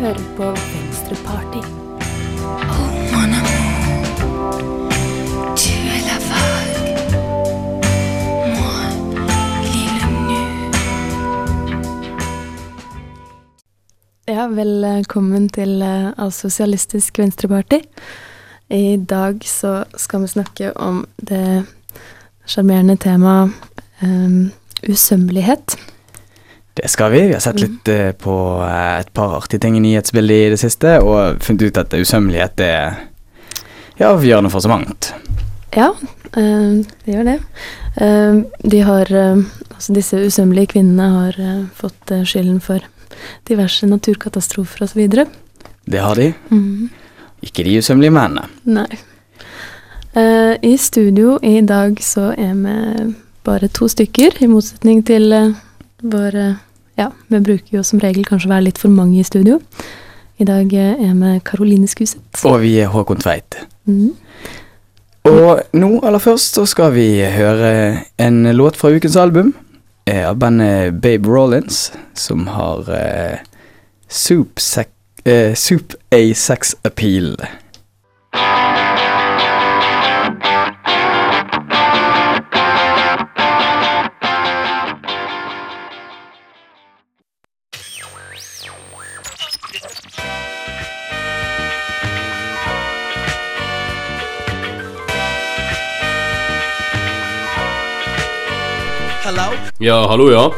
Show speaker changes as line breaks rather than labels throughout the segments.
hører på Venstreparty. Ja, velkommen til eh, Asosialistisk Venstreparty. I dag så skal vi snakke om det sjarmerende temaet um, usømmelighet.
Det skal vi. Vi har sett litt mm. på eh, et par artige ting i nyhetsbildet i det siste, og funnet ut at usømmelighet er ja, avgjørende for så mangt.
Ja, øh, det gjør det. De har Altså disse usømmelige kvinnene har fått skylden for diverse naturkatastrofer osv.
Det har de.
Mm.
Ikke de usømmelige mennene.
Nei. I studio i dag så er vi bare to stykker, i motsetning til uh, vår eh, Ja, vi bruker jo som regel kanskje å være litt for mange i studio. I dag eh, er vi Karoline Skuset.
Og vi er Håkon Tveit.
Mm.
Og nå aller først så skal vi høre en låt fra ukens album eh, av bandet Babe Rollins, som har eh, Soup, eh, Soup A Sex Appeal.
Ja, hallo, ja.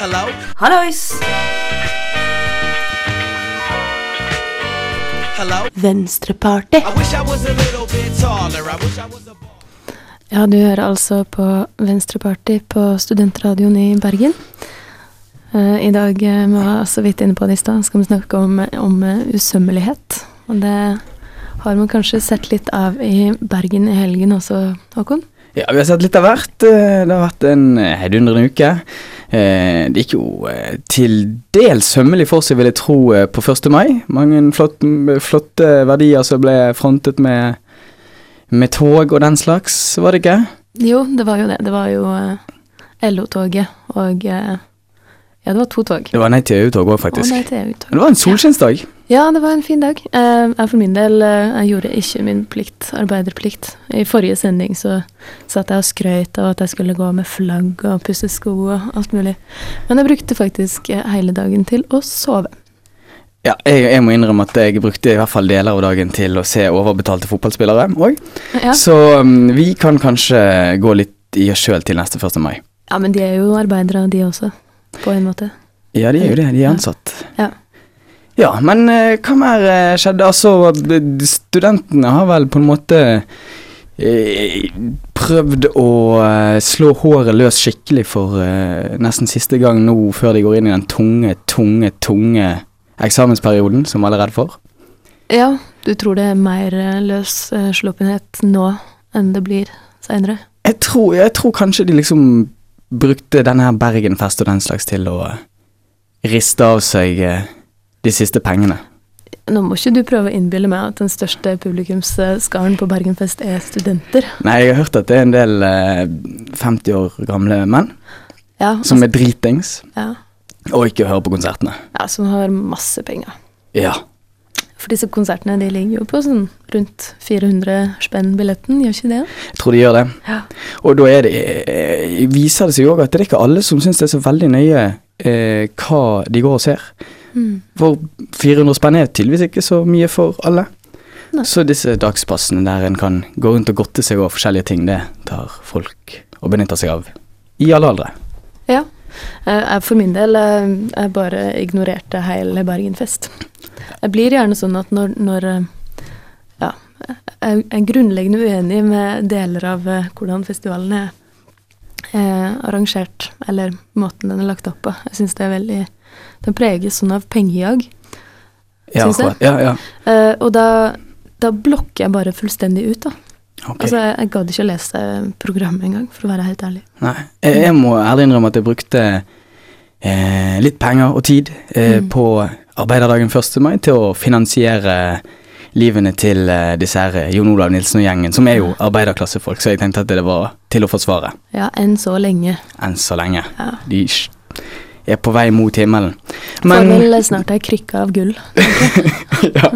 Hello?
Hallois!
Hello?
Venstreparty. Ja, du hører altså på Venstreparty på Studentradioen i Bergen. Eh, I dag, eh, vi var så vidt inne på det i stad, skal vi snakke om, om eh, usømmelighet. Og det har man kanskje sett litt av i Bergen i helgen også, Håkon?
Ja, vi har sett litt av hvert. Eh, Det har vært en eh, heidundrende uke. Eh, Det gikk jo til dels sømmelig for seg, vil jeg tro, på 1. mai. Mange flotte, flotte verdier som ble frontet med, med tog og den slags, var det ikke?
Jo, det var jo det. Det var jo LO-toget og Ja, det var to tog.
Det var nei til EU-tog òg, faktisk.
Å, nei til EU-tog.
Det var en solskinnsdag.
Ja, det var en fin dag. Eh, jeg for min del eh, jeg gjorde ikke min plikt, arbeiderplikt. I forrige sending så satt jeg og skrøt av at jeg skulle gå med flagg og pusse sko og alt mulig. Men jeg brukte faktisk eh, hele dagen til å sove.
Ja, jeg, jeg må innrømme at jeg brukte i hvert fall deler av dagen til å se overbetalte fotballspillere òg.
Ja.
Så um, vi kan kanskje gå litt i oss sjøl til neste 1. mai.
ja, men de er jo arbeidere, de også. På en måte.
Ja, de er jo det. De er ansatt.
Ja.
Ja, men eh, hva mer eh, skjedde? Altså, studentene har vel på en måte eh, prøvd å slå håret løs skikkelig for nesten siste gang nå, før de går inn i den tunge, tunge, tunge eksamensperioden som alle er redd for.
Ja, du tror det er mer løs slåpenhet nå enn det blir seinere?
Jeg jeg tror kanskje de liksom brukte denne her Bergenfest og den slags til å riste av seg eh, de siste pengene.
Nå må ikke du prøve å innbille meg at den største publikumsskaren på Bergenfest er studenter.
Nei, jeg har hørt at det er en del eh, 50 år gamle menn
Ja,
som er dritings
ja,
og ikke hører på konsertene.
ja, som har masse penger.
Ja.
For disse konsertene de ligger jo på sånn rundt 400 spenn billetten, gjør ikke det?
Jeg tror de gjør det.
Ja.
Og da er det, eh, viser det seg òg at det er ikke alle som syns det er så veldig nøye eh, hva de går og ser.
Mm.
For 400 spenn er tydeligvis ikke så mye for alle.
Nei.
Så disse dagspassene der en kan gå rundt og godte seg over forskjellige ting, det tar folk og benytter seg av i alle aldre.
Ja. Jeg for min del eh, jeg bare ignorerte hele Bergenfest. Jeg blir gjerne sånn at når, når eh, Ja, jeg er grunnleggende uenig med deler av eh, hvordan festivalen er arrangert, eller måten den er lagt opp på. Jeg syns det er veldig Den preges sånn av pengejag.
Ja,
Syns jeg.
Ja, ja.
Og da, da blokker jeg bare fullstendig ut, da.
Ok.
Altså, jeg, gadd ikke å lese programmet engang, for å være helt ærlig.
Nei, jeg, jeg må ærlig innrømme at jeg brukte eh, litt penger og tid eh,
Mm.
på arbeiderdagen 1. mai til å finansiere livene til eh, disse her Jon Olav Nilsen og gjengen, som er jo arbeiderklassefolk, så jeg tenkte at det var til å forsvare
Ja, enn så lenge.
enn så lenge.
Ja.
De, er på vei mot himmelen.
Får vel snart ei krykke av gull.
ja,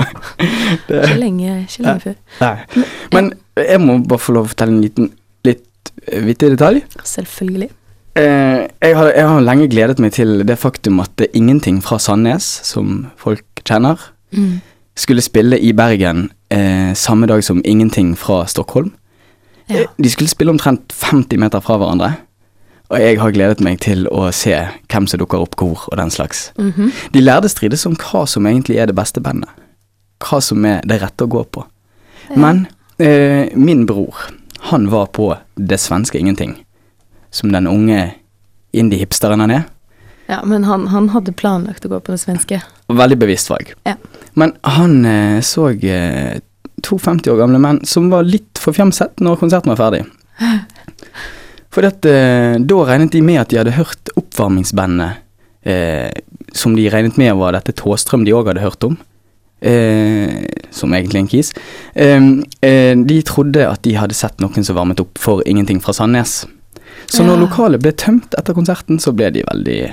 Ikke lenge, ikke lenge før.
nei. Men jeg må bare få lov å fortelle en liten litt eh, vittig detalj.
Selvfølgelig.
Eh, jeg, har, jeg har lenge gledet meg til det faktum at det ingenting fra Sandnes, som folk kjenner,
Mm.
skulle spille i Bergen eh, samme dag som ingenting fra Stockholm.
Ja.
Eh, De skulle spille omtrent 50 meter fra hverandre. Og jeg har gledet meg til å se hvem som dukker opp hvor og den slags.
Mhm.
De lærde strides om hva som egentlig er det beste bandet. Hva som er det rette å gå på. Men eh, min bror, han var på det svenske ingenting. Som den unge indie-hipsteren han er.
Ja, men han, han hadde planlagt å gå på det svenske.
Veldig bevisst valg.
Ja.
Men han eh, så eh, to 50 år gamle menn som var litt forfjamset når konserten var ferdig. For eh, da regnet de med at de hadde hørt oppvarmingsbandet eh, som de regnet med var dette Tåstrøm de òg hadde hørt om. Eh, som egentlig en kis. Eh, eh, de trodde at de hadde sett noen som varmet opp for ingenting fra Sandnes. Så når
Ja.
lokalet ble tømt etter konserten, så ble de veldig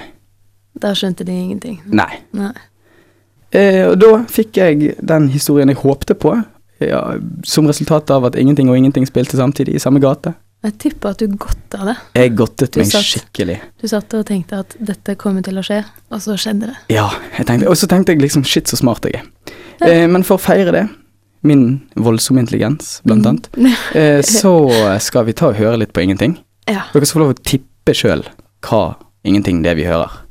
Da skjønte de ingenting.
Nei.
Nei.
Eh, og da fikk jeg den historien jeg håpte på, ja, som resultat av at ingenting og ingenting spilte samtidig i samme gate.
Jeg tipper at du godta det.
Jeg godtet meg
satt-
skikkelig.
Du satt og tenkte at dette kommer til å skje, og så skjedde det.
Ja, og så tenkte jeg liksom shit, så smart jeg er. Eh, men for å feire det, min voldsomme intelligens, blant annet, eh, så skal vi ta og høre litt på ingenting.
Ja.
Dere skal få lov å tippe sjøl hva ingenting det vi hører.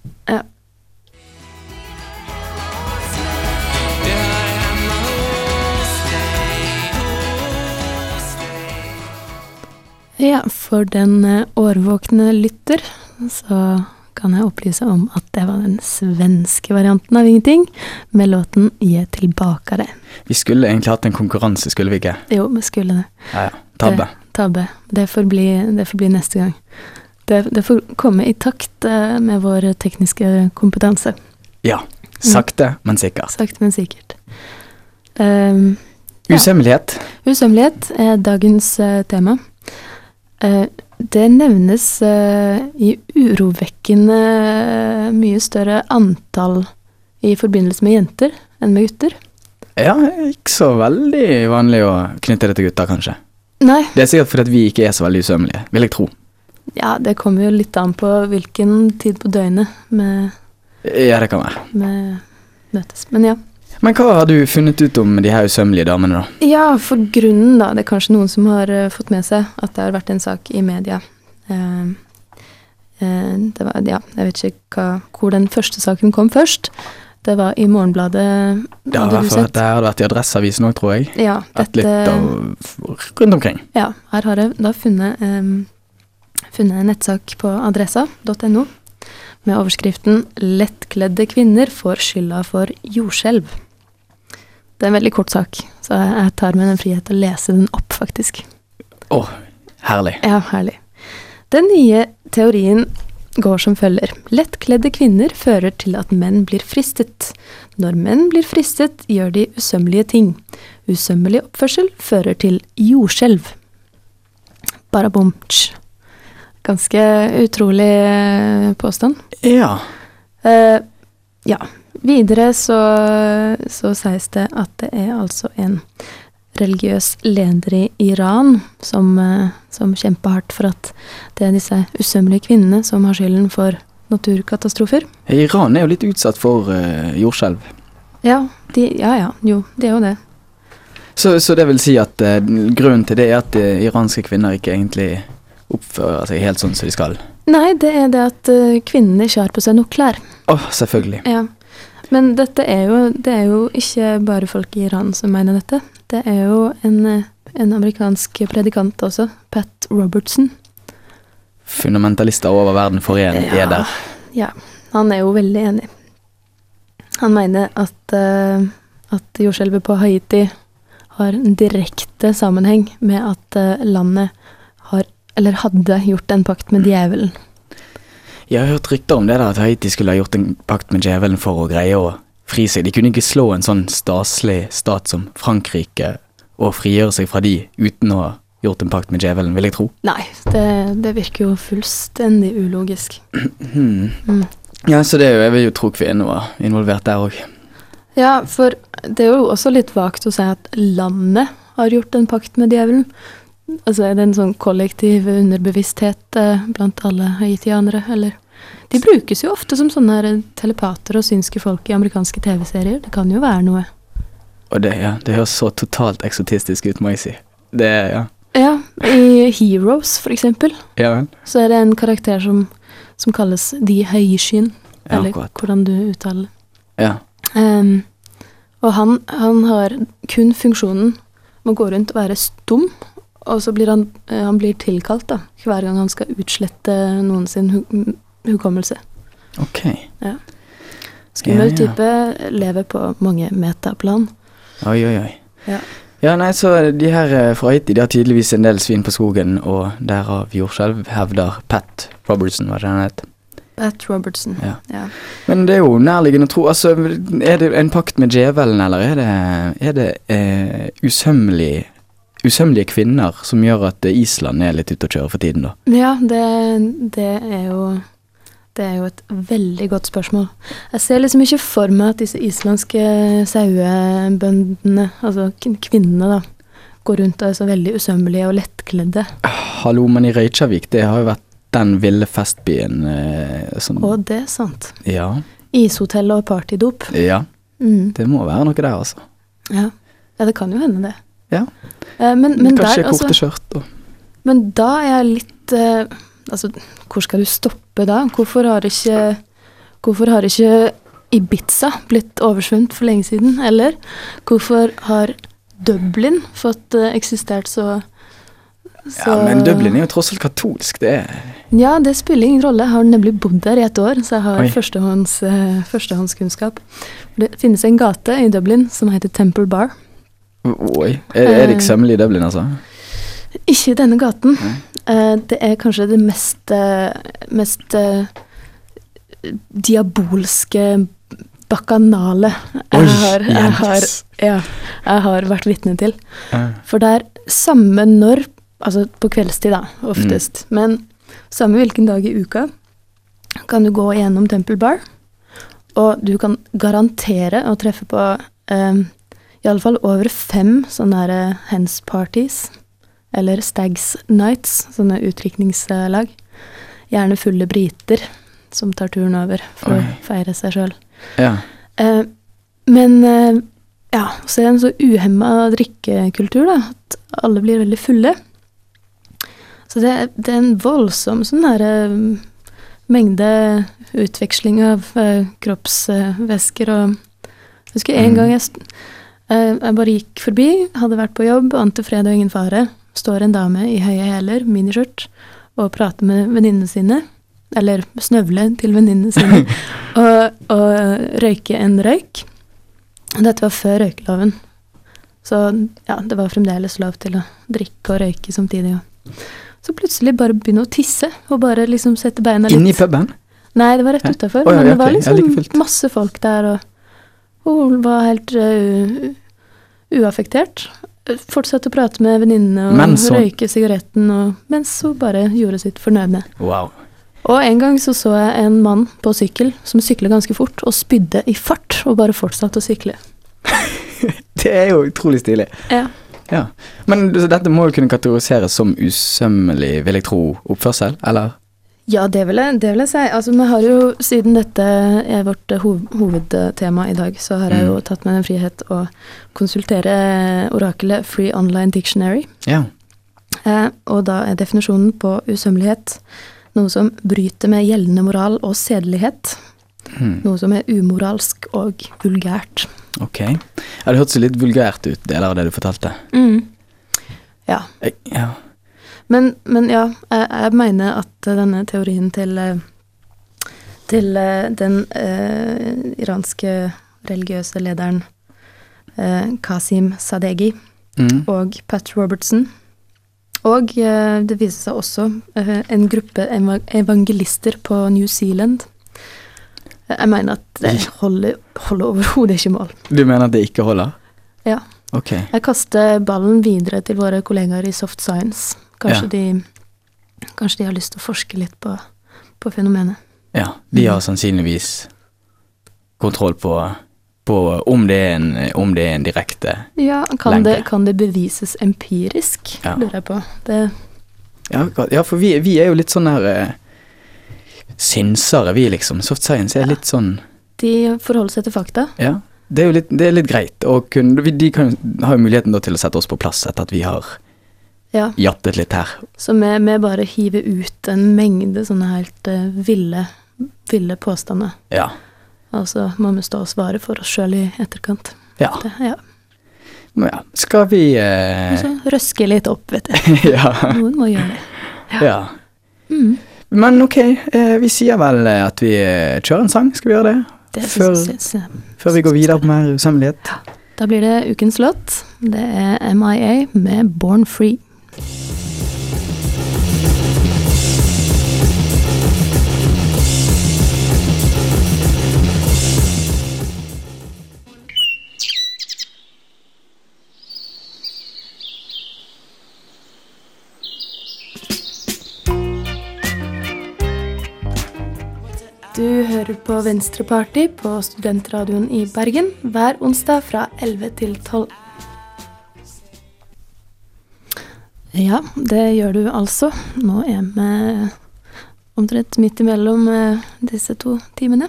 Ja. For den eh, årvåkne lytter så kan jeg opplyse om at det var den svenske varianten av ingenting, med låten Gi tilbake det.
Vi skulle egentlig hatt en konkurranse, skulle vi ikke?
Jo, vi skulle det.
Ja, ja. Tabbe.
Det, tabbe. Det får bli, det får bli neste gang. Det, det får komme i takt eh, med vår tekniske kompetanse.
Ja. Sakte, men sikkert.
Sakte, men sikkert. Um, Ja.
Usømmelighet.
usømmelighet er dagens eh, tema. Eh, det nevnes eh, i urovekkende eh, mye større antall i forbindelse med jenter enn med gutter.
Ja, ikke så veldig vanlig å knytte det til gutter, kanskje.
Nei,
Det er sikkert fordi vi ikke er så veldig usømmelige, vil jeg tro.
ja, det kommer jo litt an på hvilken tid på døgnet vi
Ja, det kan være.
Med møtes. Men ja.
Men hva har du funnet ut om de her usømmelige damene, da?
Ja, for grunnen, da. Det er kanskje noen som har uh, fått med seg at det har vært en sak i media. Uh, uh, det var, ja, jeg vet ikke hva, hvor den første saken kom først. Det var i Morgenbladet.
Det har,
sett?
det har vært i Adresseavisen òg, tror jeg.
Ja,
dette, litt av rundt omkring.
ja, her har jeg da funnet, um, funnet en nettsak på adressa.no med overskriften 'Lettkledde kvinner får skylda for jordskjelv'. Det er en veldig kort sak, så jeg tar meg den frihet å lese den opp, faktisk.
Å, herlig.
Ja, herlig. Den nye teorien går som følger. Lettkledde kvinner fører til at menn blir fristet. Når menn blir fristet, gjør de usømmelige ting. Usømmelig oppførsel fører til jordskjelv. Barabomtsj. Ganske utrolig eh, påstand.
Ja.
Uh, ja. Videre så, så sies det at det er altså en religiøs leder i Iran som, eh, som kjemper hardt for at det er disse usømmelige kvinnene som har skylden for naturkatastrofer.
Iran er jo litt utsatt for uh, jordskjelv.
Ja, de, ja, ja, jo, det er jo det.
Så, så det vil si at uh, grunnen til det er at eh, iranske kvinner ikke egentlig oppfører seg helt sånn som de skal?
Nei, det er det at eh, kvinnene ikke har på seg nok klær.
Å, selvfølgelig.
Ja. Men dette er jo, det er jo ikke bare folk i Iran som mener dette. Det er jo en, eh, en amerikansk predikant også, Pat Robertson.
Fundamentalister over verden for en
Ja.
er der.
Ja, han er jo veldig enig. Han mener at, uh, at jordskjelvet på Haiti har en direkte sammenheng med at uh, landet eller hadde gjort en pakt med djevelen.
Jeg har hørt rykter om det der at Haiti skulle ha gjort en pakt med djevelen for å greie å fri seg. De kunne ikke slå en sånn staselig stat som Frankrike og frigjøre seg fra de uten å ha gjort en pakt med djevelen, vil jeg tro.
Nei, det, det virker jo fullstendig ulogisk.
Hmm.
Mm.
Ja, så det er jo, jeg vil jo tro kvinnen var involvert der òg.
Ja, for det er jo også litt vagt å si at landet har gjort en pakt med djevelen. Altså er det en sånn kollektiv underbevissthet eh, blant alle haitianere, eller De brukes jo ofte som sånne her telepater og synske folk i amerikanske TV-serier. Det kan jo være noe.
Og det, ja, det høres så totalt eksotistisk ut, må jeg si. Det, ja.
Ja, i Heroes, for eksempel,
Ja vel.
så er det en karakter som, som kalles Haishin,
Ja,
eller
akkurat.
hvordan du uttaler det.
Ja.
Um, og han, han har kun funksjonen med å gå rundt og være stum, og så blir han, eh, han blir tilkalt da, hver gang han skal utslette noen sin hu hukommelse.
Ok.
Skummel
Ja, ja.
type, lever på mange metaplan.
Oi, oi, oi.
Ja.
Ja, nei, så de her eh, fra Haiti de har tydeligvis en del svin på skogen, og derav jordskjelv, hevder Pat Robertson, hva det han het.
Pat Robertson.
Ja.
Ja.
Men det er jo nærliggende å tro Altså, er det en pakt med djevelen, eller er det, er det eh, usømmelige, usømmelige kvinner som gjør at Island er litt ute å kjøre for tiden, da?
Ja, det, det er jo Det er jo et veldig godt spørsmål. Jeg ser liksom ikke for meg at disse islandske sauebøndene, altså kvinnene, da, går rundt og er så veldig usømmelige og lettkledde.
Hallo, men i Reykjavik, det har jo vært den ville festbyen eh, som
Å, det er sant.
Ja.
Ishotell og partydop.
Ja.
Mm,
Det må være noe der, altså.
ja. ja, det kan jo hende, det.
Ja.
Eh, men, men,
Kanskje
der, altså,
korte skjørt og
men da er jeg litt eh, Altså, hvor skal du stoppe da? Hvorfor har ikke Hvorfor har ikke Ibiza blitt oversvømt for lenge siden? Eller hvorfor har Dublin fått eh, eksistert så, så
Ja, men Dublin er jo tross alt katolsk, det er
Ja, det spiller ingen rolle. Jeg har nemlig bodd der i et år, så jeg har førstehånds, eh, førstehåndskunnskap. Det finnes en gate i Dublin som heter Temple Bar.
Oi. Er, er det ikke sømmelig i Dublin, altså?
Ikke i denne gaten. Eh, det er kanskje det mest, eh, mest eh, diabolske bakanale jeg, har, jeg, har, ja, jeg har vært vitne til. For det er samme når, altså på kveldstid da, oftest,
Mm.
men samme hvilken dag i uka kan du gå gjennom Temple Bar, og du kan garantere å treffe på um, i alle fall over fem sånne her eh, hands parties, eller stags nights, sånne utdrikningslag. Gjerne fulle briter som tar turen over for
Oi.
å feire seg sjøl.
ja.
Eh, men eh, ja, så er det en så uhemma drikkekultur, da, at alle blir veldig fulle. Så det, det er en voldsom sånn her eh, mengde utveksling av eh, kroppsvæsker og Jeg husker en
Mm.
gang jeg, jeg bare gikk forbi, hadde vært på jobb, ante fred og ingen fare. Står en dame i høye hæler, miniskjørt, og prater med venninnene sine. Eller snøvle til venninnene sine. og, og røyke en røyk. Dette var før røykeloven. Så ja, det var fremdeles lov til å drikke og røyke samtidig. Så plutselig bare begynne å tisse, og bare liksom sette beina litt
Inni puben?
Nei, det var rett utafor.
Ja. Oh, ja,
men det var
Ja, like
liksom masse folk der, og hun var helt uh, uaffektert. Fortsatte å prate med venninnene og
hun-
røyke sigaretten, og, mens hun bare gjorde sitt fornøyde.
Wow.
Og en gang så så jeg en mann på sykkel som sykla ganske fort, og spydde i fart, og bare fortsatte å sykle.
Det er jo utrolig stilig.
Ja.
Ja. Men dette må jo kunne kategoriseres som usømmelig, vil jeg tro, oppførsel, eller?
Ja, det vil, jeg, det vil jeg si. Altså, vi har jo, Siden dette er vårt eh, hov hovedtema i dag, så har jeg jo
Mm.
tatt meg den frihet å konsultere orakelet Free Online Dictionary.
Ja.
Eh, og da er definisjonen på usømmelighet noe som bryter med gjeldende moral og sedelighet.
Mm.
Noe som er umoralsk og vulgært.
Ok. Ja, det hørtes litt vulgært ut, deler av det du fortalte.
Ja.
Jeg, ja.
Men, men ja, jeg, jeg mener at denne teorien til, til eh, den eh, iranske religiøse lederen eh, Qasim Sadegi
Mm.
og Pat Robertson Og eh, det viser seg også eh, en gruppe evangelister på New Zealand. Jeg mener at det holder, holder overhodet ikke mål.
Du mener at det ikke holder?
Ja.
Ok.
Jeg kaster ballen videre til våre kollegaer i Soft Science. Kanskje, de, kanskje de har lyst til å forske litt på, på fenomenet.
Ja, de har sannsynligvis kontroll på, på om, det er en, om det er en direkte
Ja, kan det, kan det bevises empirisk,
Ja.
lurer jeg på. Det,
Ja, ja for vi, vi er jo litt sånn her eh, synsere, vi liksom. Soft science er litt sånn
de forholder seg til fakta.
Ja. Det er jo litt, det er litt greit. Og kunne, de kan, har jo muligheten til å sette oss på plass etter at vi har
Ja.
jattet litt her.
Så vi, vi bare hiver ut en mengde sånne helt uh, ville, ville påstander.
Ja.
Og så må vi stå og svare for oss sjøl i etterkant.
Ja.
Det, ja.
Ja. Skal vi
uh... Så røske litt opp, vet du.
Ja.
Noen må gjøre det.
ja.
Mm.
Men ok, eh, vi sier vel at vi kjører en sang. Skal vi gjøre det?
Det
Før-
synes jeg.
Før vi går videre på mer usømmelighet?
Da blir det ukens låt. Det er MIA med Born Free. Du hører på Venstreparty på Studentradioen i Bergen hver onsdag fra 11 til 12. Ja, det gjør du altså. Nå er vi omtrent midt imellom eh, disse to timene.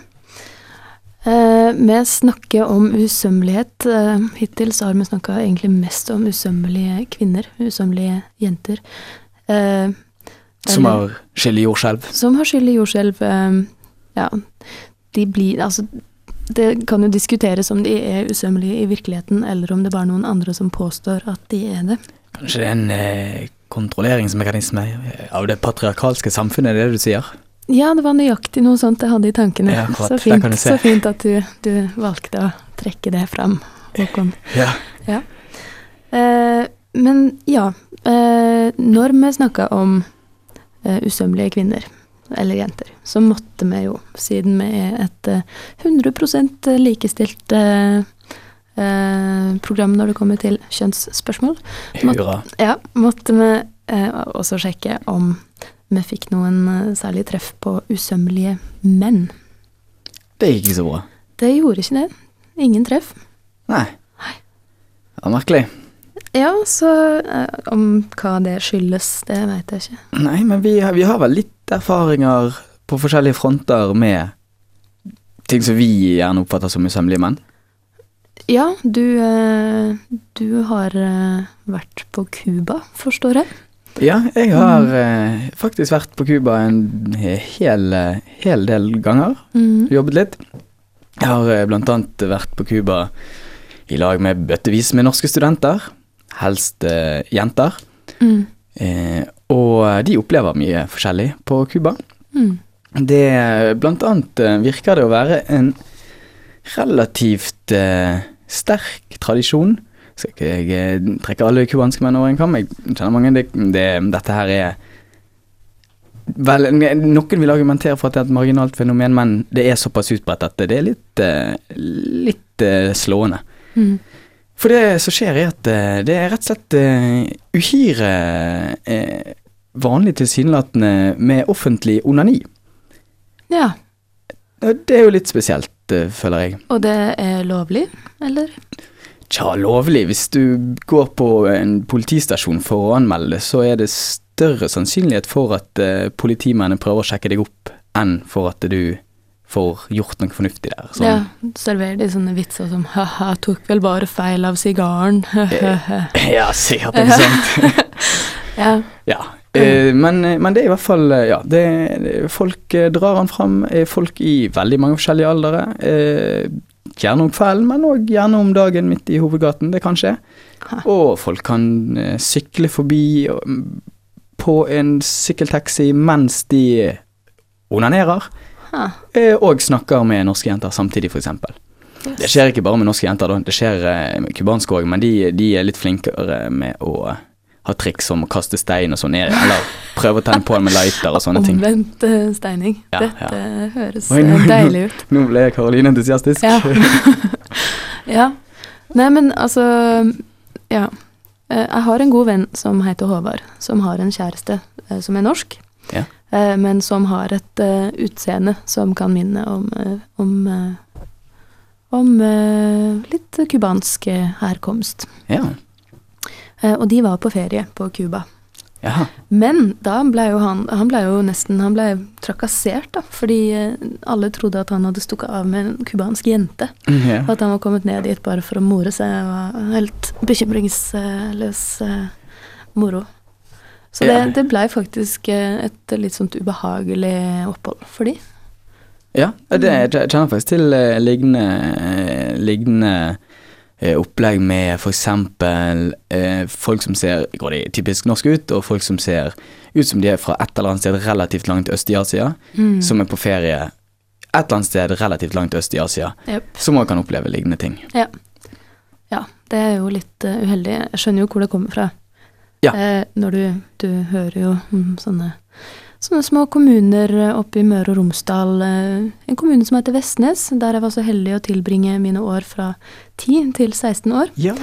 Eh, vi snakker om usømmelighet. Eh, hittil så har vi snakka egentlig mest om usømmelige kvinner, usømmelige jenter. Eh,
Som har skyld i jordskjelv?
som har skyld i jordskjelv. ja, de blir Altså, det kan jo diskuteres om de er usømmelige i virkeligheten, eller om det bare er noen andre som påstår at de er det.
Kanskje det er en eh, kontrolleringsmekanisme av det patriarkalske samfunnet, det er det du sier?
Ja, det var nøyaktig noe sånt jeg hadde i tankene.
Ja,
så, fint, så fint at du, du valgte å trekke det fram, Håkon.
Ja.
Eh, men ja, eh, når vi snakka om eh, usømmelige kvinner, eller jenter, så måtte vi jo, siden vi er et eh, 100 likestilt eh, eh, program når det kommer til kjønnsspørsmål,
Hurra.
ja, måtte vi eh, også sjekke om vi fikk noen særlige særlig treff på usømmelige menn.
Det gikk ikke så bra.
Det gjorde ikke det. Ingen treff.
Nei. Det var merkelig.
Ja, så eh, om hva det skyldes, det veit jeg ikke.
Nei, men vi har, vi har vel litt erfaringer på forskjellige fronter med ting som vi gjerne oppfatter som usømmelige menn.
Ja, du, eh, du har eh, vært på Cuba, forstår jeg.
Ja, jeg har mm. faktisk vært på Cuba en hel, eh, hel del ganger.
Mm.
Jobbet litt. Jeg har eh, blant annet vært på Cuba i lag med bøttevis med norske studenter. Helst eh, jenter.
Mm.
Eh, og de opplever mye forskjellig på Cuba.
Mm.
Det blant annet eh, virker det å være en relativt eh, sterk tradisjon. Skal ikke jeg trekker trekke alle cubanske menn over en kam, jeg kjenner mange. Det, det, dette her er Vel, noen vil argumentere for at det er et marginalt fenomen, men det er såpass utbredt at det er litt, eh, litt eh, slående.
Mm.
For det som skjer er at eh, det er rett og slett eh, uhyre eh, vanlig tilsynelatende med offentlig onani.
Ja,
Det er jo litt spesielt, eh, føler jeg.
og det er lovlig, eller?
Tja, lovlig. Hvis du går på en politistasjon for å anmelde så er det større sannsynlighet for at eh, politimennene prøver å sjekke deg opp, enn for at du får gjort noe fornuftig der. Sånn.
Ja, serverer de sånne vitser som ha-ha, tok vel bare feil av sigaren.
ja, sikkert ikke sant.
ja.
Ja, eh, men, men det er i hvert fall eh, Ja, det, folk eh, drar han fram. eh, Folk i veldig mange forskjellige aldre. Eh, gjerne om kvelden, men òg gjerne om dagen midt i hovedgaten. Det kan skje. Og folk kan eh, sykle forbi mm, på en sykkeltaxi mens de onanerer. Eh, Og snakker med norske jenter samtidig, f.eks.
Yes.
Det skjer ikke bare med norske jenter, da. det skjer eh, med cubanske òg, men de, de er litt flinkere med å eh, ha triks som å kaste stein og sånn, eller prøve å tenne på med lighter og sånne ting.
Omvendt eh, steining.
Ja,
Dette høres
Oi, nå-
eh, deilig ut.
Nå ble Karoline entusiastisk.
Ja. ja. Nei, men altså Ja. Eh, Jeg har en god venn som heter Håvard, som har en kjæreste som er norsk.
Ja.
men som har et uh, utseende som kan minne om, om, om uh, litt cubansk herkomst.
Ja.
Eh, og de var på ferie på Cuba.
Ja.
Men da ble jo han Han ble jo nesten Han ble trakassert, da, fordi eh, alle trodde at han hadde stukket av med en cubansk jente.
Ja.
Og at han var kommet ned dit bare for å more seg. Og var helt bekymringsløs eh, moro. Så det,
Ja.
det blei faktisk et litt sånt ubehagelig opphold for de.
Ja, det, jeg kjenner faktisk til lignende, lignende opplegg med f.eks. Eh, folk som ser går de typisk norske ut, og folk som ser ut som de er fra et eller annet sted relativt langt øst i Asia,
Mm.
som er på ferie et eller annet sted relativt langt øst i Asia,
yep.
som også kan oppleve lignende ting.
Ja. ja, det er jo litt uh, uheldig. Jeg skjønner jo hvor det kommer fra.
Ja.
Eh, når du, du hører jo om sånne, sånne små kommuner eh, oppe i Møre og Romsdal. eh, en kommune som heter Vestnes, der jeg var så heldig å tilbringe mine år fra 10 til 16 år.
Ja.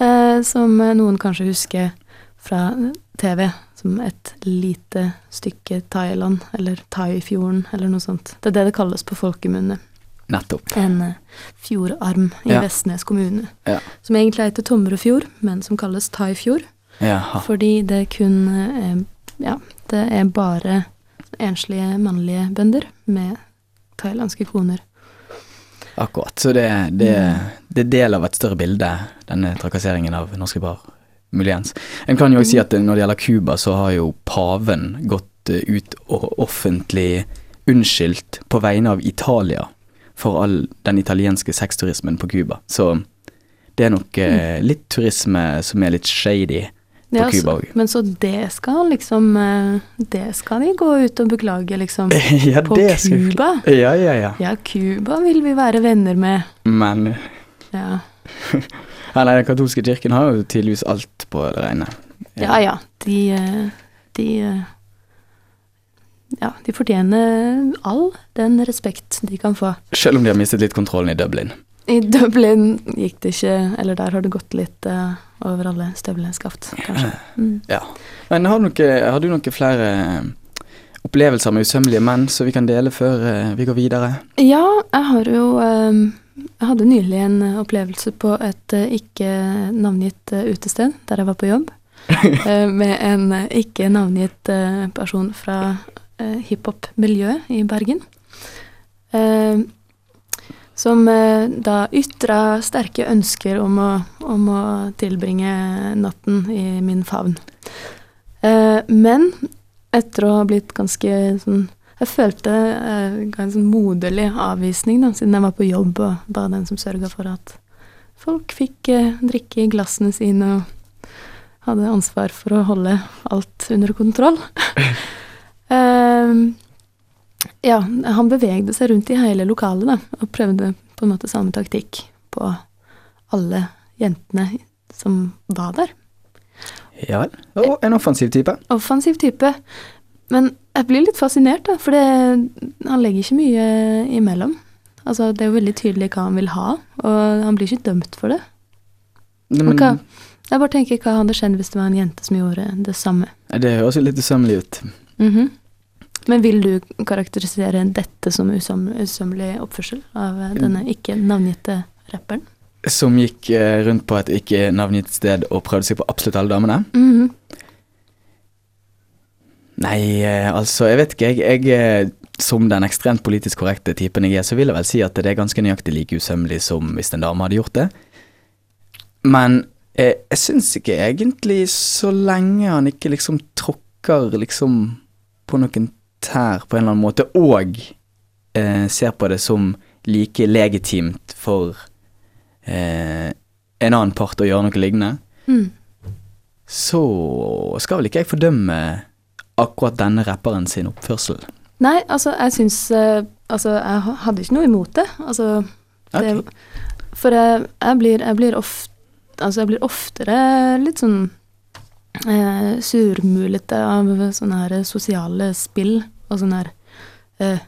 Eh, som noen kanskje husker fra TV som et lite stykke Thailand, eller Thaifjorden, eller noe sånt. Det er det det kalles på folkemunne.
Nettopp.
En fjordarm i
Ja.
Vestnes kommune.
Ja.
Som egentlig heter Tomrefjord, men som kalles Thaifjord.
Jaha.
Fordi det kun Ja, det er bare enslige mannlige bønder med thailandske koner.
Akkurat. Så det, det, det er del av et større bilde, denne trakasseringen av norske bar, Muligens. En kan jo også si at når det gjelder Cuba, så har jo paven gått eh, ut og offentlig unnskyldt på vegne av Italia for all den italienske sexturismen på Cuba. Så det er nok eh, litt turisme som er litt shady på
Ja,
Cuba òg.
Men så det skal liksom eh, Det skal de gå ut og beklage, liksom.
ja,
På Cuba?
Ja, ja, ja.
Ja, Cuba vil vi være venner med.
Men
Ja,
ja, nei, den katolske kirken har jo tydeligvis alt på det rene.
ja. ja de, eh, de eh, Ja, de fortjener all den respekt de kan få.
Selv om de har mistet litt kontrollen i Dublin.
I Dublin gikk det ikke Eller der har det gått litt eh, over alle støvleskaft, kanskje. Mm.
Ja. Men har du, noe, har du noen flere eh, opplevelser med usømmelige menn som vi kan dele før eh, vi går videre?
Ja, jeg har jo eh, Jeg hadde nylig en opplevelse på et eh, ikke navngitt utested der jeg var på jobb. med en ikke navngitt person fra hiphop-miljøet i Bergen. Som eh, da ytra sterke ønsker om å, om å tilbringe natten i min favn. Eh, men etter å ha blitt ganske sånn Jeg følte eh, en sånn moderlig avvisning, da, siden jeg var på jobb og var den som sørga for at folk fikk drikke i glassene sine og hadde ansvar for å holde alt under kontroll. Eh, ja, han bevegde seg rundt i hele lokalet da, og prøvde på en måte samme taktikk på alle jentene som var der.
Ja vel. Og en offensiv type.
Offensiv type. Men jeg blir litt fascinert, da, for det, han legger ikke mye imellom. Altså, det er jo veldig tydelig hva han vil ha, og han blir ikke dømt for det.
Men,
hva, jeg bare tenker hva hadde skjedd hvis det var en jente som gjorde det samme.
det høres jo litt usømmelig ut.
Mhm. Men vil du karakterisere dette som usøm, usømmelig oppførsel av eh, denne ikke navngitte rapperen?
Som gikk eh, rundt på et ikke navngitt sted og prøvde seg på absolutt alle damene.
Mhm.
Nei, eh, altså, jeg vet ikke. Jeg, jeg som den ekstremt politisk korrekte typen jeg er, så vil jeg vel si at det er ganske nøyaktig like usømmelig som hvis en dame hadde gjort det. Men jeg, jeg syns ikke egentlig så lenge han ikke liksom tråkker liksom på noen tær på en eller annen måte, og eh, ser på det som like legitimt for eh, en annen part å gjøre noe lignende,
Mm.
så skal vel ikke jeg fordømme akkurat denne rapperen sin oppførsel.
Nei, altså, jeg syns eh, Altså, jeg hadde ikke noe imot det. Altså, det
okay.
For jeg, jeg blir, jeg blir ofte Altså, jeg blir oftere litt sånn eh, surmulete av sånne her sosiale spill og sånn her eh,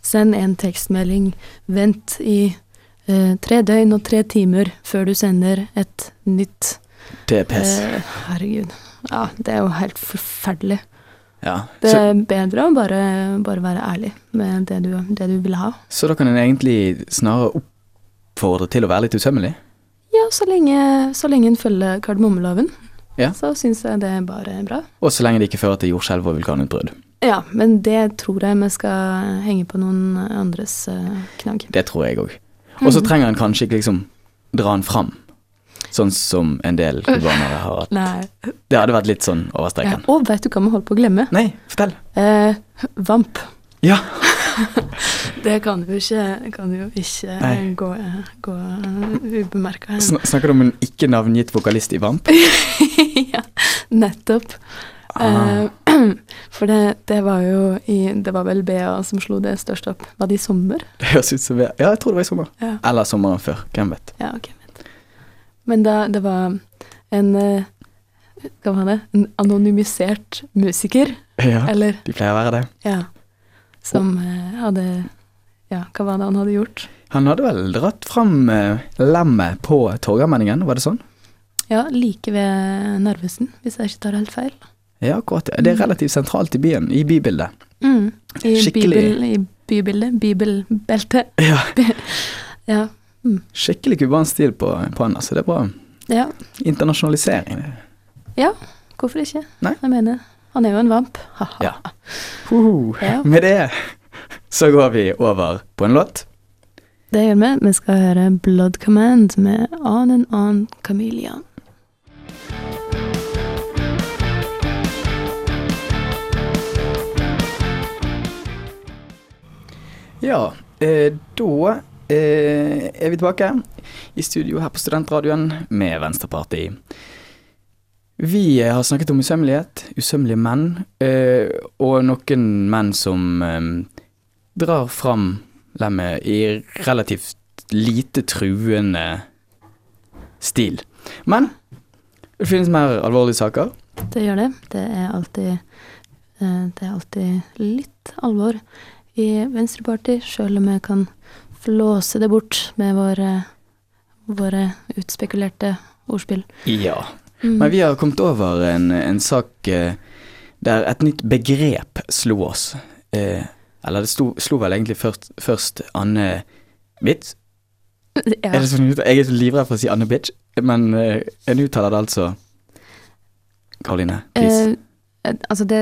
Send en tekstmelding, vent i eh, tre døgn og tre timer før du sender et nytt
Det er pes.
Herregud. Ja, det er jo helt forferdelig.
Ja.
Det er bedre å bare, bare være ærlig med det du, det du vil ha.
så da kan en egentlig snarere oppfordre til å være litt usømmelig?
Ja, så lenge, så lenge en følger kardemommeloven,
Ja.
så syns jeg det er bare bra.
Og så lenge det ikke fører til jordskjelv og vulkanutbrudd.
Ja, men det tror jeg vi skal henge på noen andres eh, knagg.
Det tror jeg òg. Og så
Mhm.
trenger en kanskje ikke liksom dra den fram, sånn som en del cubanere har hatt.
Nei.
Det hadde vært litt sånn over
Ja. Og vet du hva vi holder på å glemme?
Nei, fortell.
Eh, vamp.
Ja.
Det kan jo ikke, kan jo ikke gå, gå ubemerka.
Sn snakker du om en ikke navngitt vokalist i Vamp?
ja, nettopp.
Ah.
Eh, for det, det var jo i Det var vel BA som slo det størst opp. Var det i sommer?
Det høres ut som Ja, jeg tror det var i sommer.
Ja.
Eller sommeren før. Hvem vet.
Ja, hvem Vet. Men da, det var en eh, Hva var det? En anonymisert musiker,
Ja,
eller
de pleier å være det.
Ja. Som eh, hadde Ja, hva var det han hadde gjort?
Han hadde vel dratt fram eh, lemmet på Torgallmenningen, var det sånn?
Ja, like ved Narvesen, hvis jeg ikke tar helt feil.
Ja, akkurat. det. Er relativt sentralt i byen, i bybildet.
Mm. I,
Skikkelig-
bibel, I bybildet. Bibelbeltet.
Ja.
Ja.
Skikkelig cubansk stil på, på han, altså. Det er bra.
ja.
Internasjonalisering.
Ja, hvorfor ikke?
Nei.
Jeg mener, han er jo en vamp. Ha-ha.
Ja. Hoho.
Ja.
Med det så går vi over på en låt.
Det gjør vi. Vi skal høre Blood Command med On and On Chameleon.
Ja, eh, da eh, er vi tilbake i studio her på Studentradioen med Venstreparti. Vi eh, har snakket om usømmelighet, usømmelige menn, eh, og noen menn som eh, drar fram lemmet i relativt lite truende stil. Men det finnes mer alvorlige saker.
Det gjør det. Det er alltid, det er alltid litt alvor i Venstreparti, sjøl om jeg kan flåse det bort med våre, våre utspekulerte ordspill.
Ja.
Mm.
Men vi har kommet over en, en sak eh, der et nytt begrep slo oss. Eh, eller det sto, slo vel egentlig først, først Anne Bitch.
ja.
Er det sånn, jeg er så livredd for å si Anne Bitch, men eh, en uttaler det altså Karoline, please.
Eh, altså det,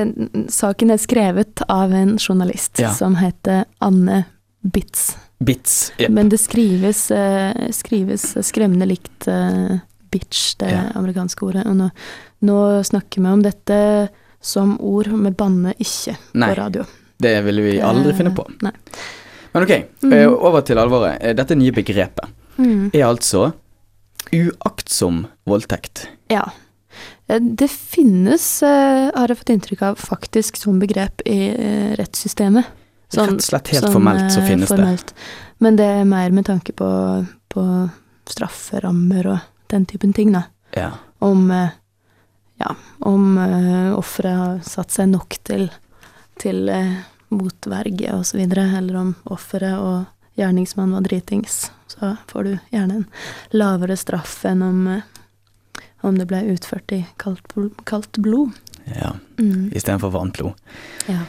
saken er skrevet av en journalist
Ja.
som heter Anne Bitz.
Bits. Yep.
Men det skrives, eh, skrives skremmende likt eh, bitch, det
Ja.
amerikanske ordet. Og nå, nå snakker vi om dette som ord, vi banner ikke
Nei.
på radio.
Det ville vi aldri finne på.
Nei.
Men ok, eh, over til alvoret. Eh, Dette nye begrepet
Mm.
er altså uaktsom voldtekt.
Ja. Eh, Det finnes, eh, har jeg fått inntrykk av, faktisk som begrep i rettssystemet. rettssystemet.
Rett og slett helt
sånn,
formelt så
finnes
finnes det.
Men det er mer med tanke på, på strafferammer og den typen ting, da.
Ja.
Om eh, ja, om uh, offeret har satt seg nok til, til uh, motverge videre, eller om offeret og gjerningsmannen var dritings, så får du gjerne en lavere straff enn om, uh, om det ble utført i kaldt, kaldt blod.
ja.
Mm.
Istedenfor varmt blod.
Ja.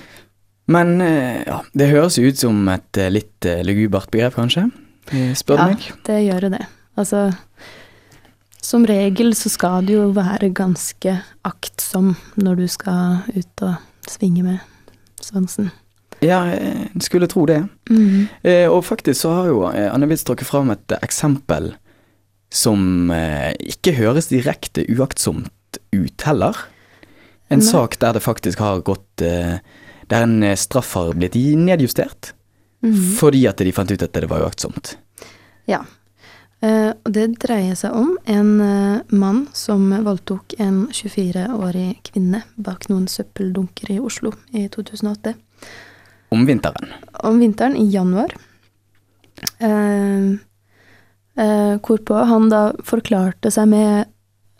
Men uh, ja, det høres jo ut som et litt lugubert begrep, kanskje? Spør du
Ja.
meg?
Det gjør jo det. Altså, som regel så skal du jo være ganske aktsom når du skal ut og svinge med svansen.
Ja, jeg skulle tro det.
Mm.
Eh, og faktisk så har jo eh, Anne Witz trukket fram et eksempel som eh, ikke høres direkte uaktsomt ut heller. En
Nei.
sak der det faktisk har gått eh, Der en eh, straff har blitt nedjustert
Mhm.
fordi at de fant ut at det var uaktsomt.
Ja. Eh, og det dreier seg om en eh, mann som voldtok en 24-årig kvinne bak noen søppeldunker i Oslo i 2008.
Om vinteren.
Om vinteren, i januar. Eh, eh, hvorpå han da forklarte seg med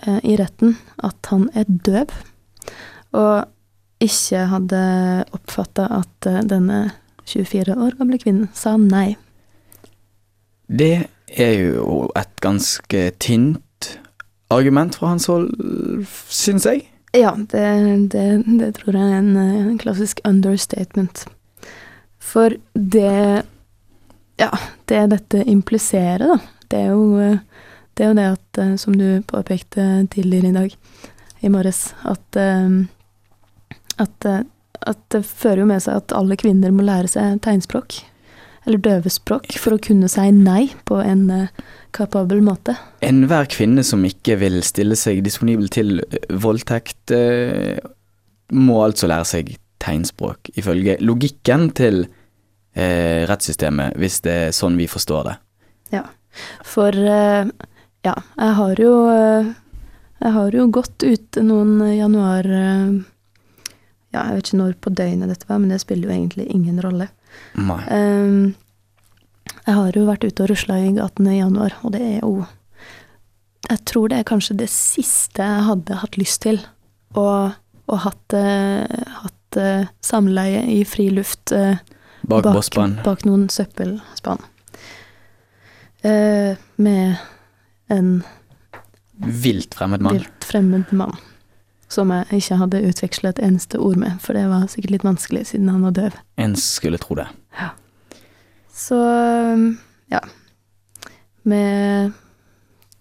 eh, i retten at han er døv, og ikke hadde oppfatta at eh, denne 24 år gamle kvinnen sa nei.
Det er jo et ganske tynt argument fra hans hold, syns jeg.
Ja, det, det, det tror jeg er en, en klassisk understatement. For det Ja, det dette impliserer, da, det er jo det, er jo det at, eh, som du påpekte tidligere i dag, i morges, at eh, at, eh, at det fører jo med seg at alle kvinner må lære seg tegnspråk, eller døvespråk, for å kunne si nei på en eh, kapabel måte.
Enhver kvinne som ikke vil stille seg disponibel til eh, voldtekt, eh, må altså lære seg tegnspråk, ifølge logikken til eh, rettssystemet, hvis det er sånn vi forstår det.
For eh, ja, jeg har jo Jeg har jo gått ute noen januar Ja, jeg vet ikke når på døgnet dette var, men det spiller jo egentlig ingen rolle.
Nei.
Um, jeg har jo vært ute og rusla i gatene i januar, og det er jo Jeg tror det er kanskje det siste jeg hadde hatt lyst til. Og, og hatt, uh, hatt uh, samleie i fri luft eh,
Bak bossbanen.
bak noen søppelspann. Med en
Vilt fremmed mann.
vilt fremmed mann. Som jeg ikke hadde utveksla et eneste ord med, for det var sikkert litt vanskelig siden han var døv.
En skulle tro det. Ja.
Så ja. Med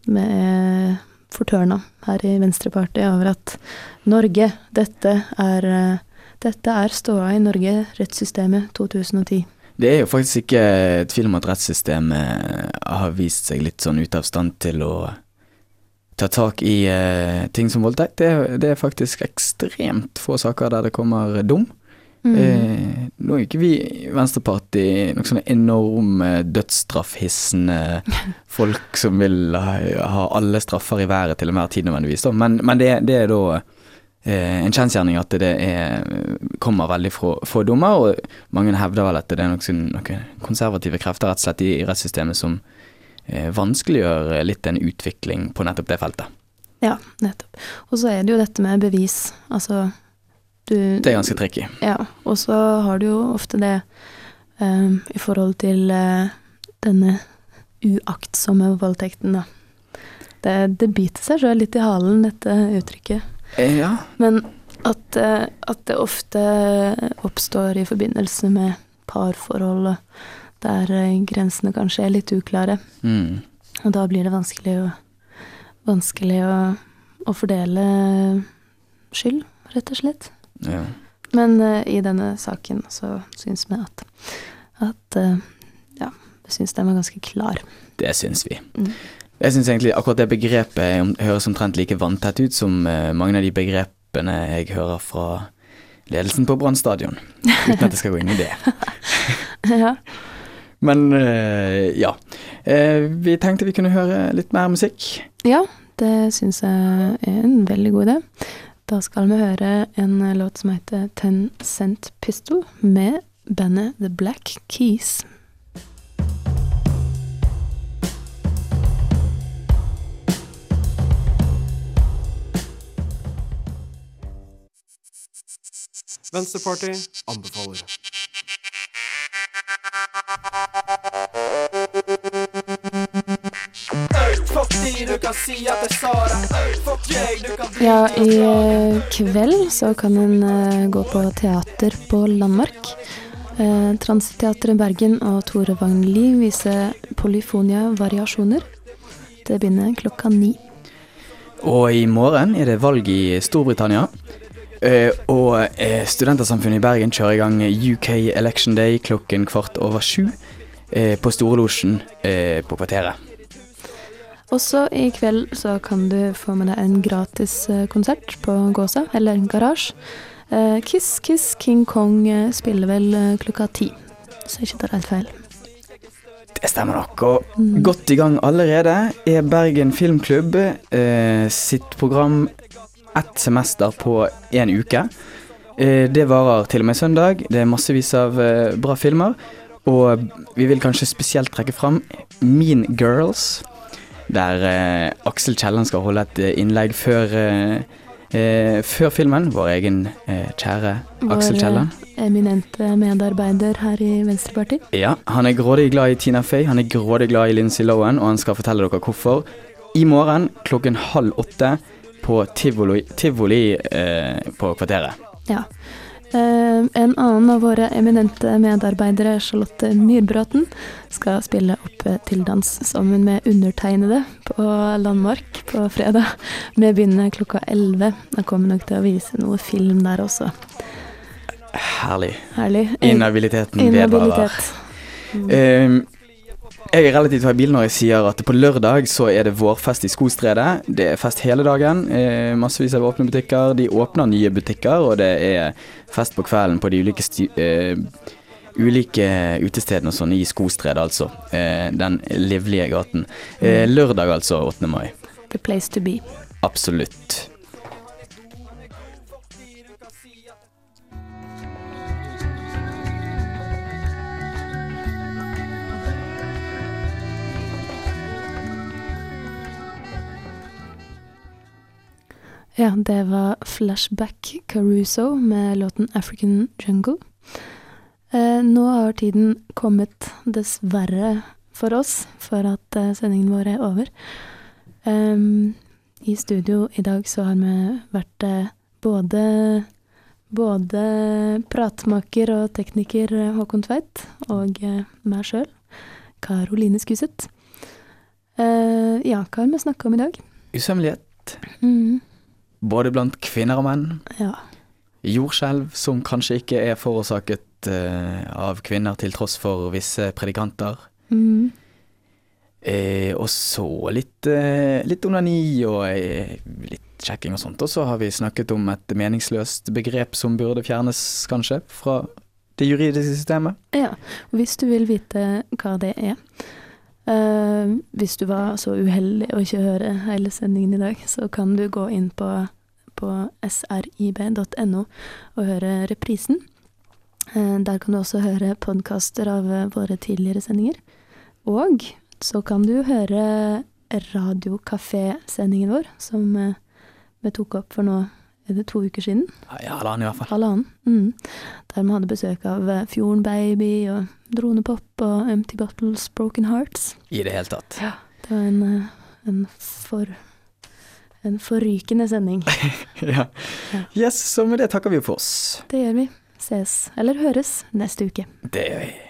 Med fortørna her i Venstrepartiet over at Norge, dette er dette er ståa i Norge, rettssystemet 2010.
Det er jo faktisk ikke tvil om at rettssystemet har vist seg litt sånn ute av stand til å ta tak i uh, ting som voldtekt. Det, det er faktisk ekstremt få saker der det kommer dom.
Mm.
Uh, nå er ikke vi i Venstrepartiet noen sånne enorme dødsstraffhissende folk som vil ha, ha alle straffer i været til enhver tid nødvendigvis, da. Men, men det, det er da uh, en kjensgjerning at det er, kommer veldig få, få dommer, og mange hevder vel at det er noen, noen konservative krefter rett og slett i, rettssystemet som vanskeliggjør litt en utvikling på nettopp det feltet.
Ja, nettopp. Og så er det jo dette med bevis. Altså, du
Det er ganske tricky.
Ja, og så har du jo ofte det um, i forhold til uh, denne uaktsomme voldtekten, da. Det, det biter seg sjøl litt i halen, dette uttrykket.
Eh, ja,
Men at, eh, at det ofte oppstår i forbindelse med parforhold der eh, grensene kanskje er litt uklare.
mm.
Og da blir det vanskelig å, vanskelig å, å fordele skyld, rett og slett.
ja.
Men uh, i denne saken så syns vi at, at uh, ja, vi syns den var ganske klar.
Det syns vi.
Mm.
Jeg syns egentlig akkurat det begrepet høres omtrent like vanntett ut som uh, mange av de begrepene jeg hører fra ledelsen på Brann stadion. Uten at jeg skal gå inn i det.
ja.
Men eh, ja. Eh, vi tenkte vi kunne høre litt mer musikk.
ja, det syns jeg er en veldig god idé. Da skal vi høre en låt som heter Ten Cent Pistol med bandet The Black Keys.
Venstreparty anbefaler.
Kan si at det. Fuck deg,
Ja, i kveld så kan en eh, gå på teater på Landmark. Eh, Transiteatret Bergen og Tore Wangli viser Polyfonia variasjoner. Det begynner klokka ni.
Og i morgen er det valg i Storbritannia. Eh, og Studentersamfunnet i Bergen kjører i gang UK Election Day klokken kvart over sju på Storelosjen på Kvarteret.
Også i kveld så kan du få med deg en gratis eh, konsert på Gåsa, eller Garasje. Eh, Kiss Kiss King Kong eh, spiller vel klokka ti, så ikke tar helt feil.
Det stemmer nok. Og godt i gang allerede er Bergen Filmklubb eh, sitt program ett semester på én uke. Eh, det varer til og med søndag. Det er massevis av eh, bra filmer. Og vi vil kanskje spesielt trekke fram Mean Girls, der eh, Aksel Kielland skal holde et eh, innlegg før, eh, eh, før filmen. Vår egen eh, kjære Aksel
Vår,
Kielland.
eh, eminente medarbeider her i Venstrepartiet.
Ja, han er grådig glad i Tina Fey, han er grådig glad i Lindsay Lohan, og han skal fortelle dere hvorfor. I morgen klokken halv åtte på tivoli, tivoli eh, på Kvarteret.
Ja. Eh, en annen av våre eminente medarbeidere, Charlotte Myrbråten, skal spille opp eh, til dans sammen med undertegnede på Landmark på fredag. Vi begynner klokka 11. Da kommer nok til å vise noe film der også.
Herlig.
Herlig.
Inhabiliteten vedvarer.
Inhabilitet. Mm.
Eh, jeg er relativt habil når jeg sier at på lørdag så er det vårfest i Skostredet. Det er fest hele dagen. Eh, massevis av åpne butikker. De åpner nye butikker, og det er fest på kvelden på de ulike, eh, ulike utestedene og sånn i Skostredet, altså. Eh, den livlige gaten. Eh, lørdag, altså. 8. mai.
The place to be.
Absolutt.
Ja, det var Flashback Caruso med låten African Jungle. Eh, nå har tiden kommet, dessverre for oss, for at eh, sendingen vår er over. Em, I studio i dag så har vi vært eh, både både pratmaker og tekniker eh, Håkon Tveit, og eh, meg sjøl, Karoline Skuseth. Eh, ja, hva har vi snakka om i dag?
Usømmelighet.
Mhm,
Både blant kvinner og menn.
ja.
Jordskjelv som kanskje ikke er forårsaket uh, av kvinner, til tross for visse predikanter.
Mm.
Eh, og så litt, eh, litt onani og eh, litt sjekking og sånt. Og så har vi snakket om et meningsløst begrep som burde fjernes, kanskje, fra det juridiske systemet.
Ja, og hvis du vil vite hva det er eh, Hvis du var så uheldig å ikke høre hele sendingen i dag, så kan du gå inn på, på srib.no og høre reprisen. Uh, der kan du også høre podkaster av eh, våre tidligere sendinger. Og så kan du høre Radiokafé-sendingen vår, som vi tok opp for nå er det to uker siden.
Ja, halvannen i hvert fall.
Halvannen. Mm. Der vi hadde besøk av eh, Fjorden Baby og Dronepop og Empty Bottles Broken Hearts.
I det hele tatt. Ja.
Det var en, eh, en for... En forrykende sending.
ja.
Ja.
Yes, så med det takker vi for oss.
Det gjør vi. Ses, eller høres, neste uke.
Det gjør vi.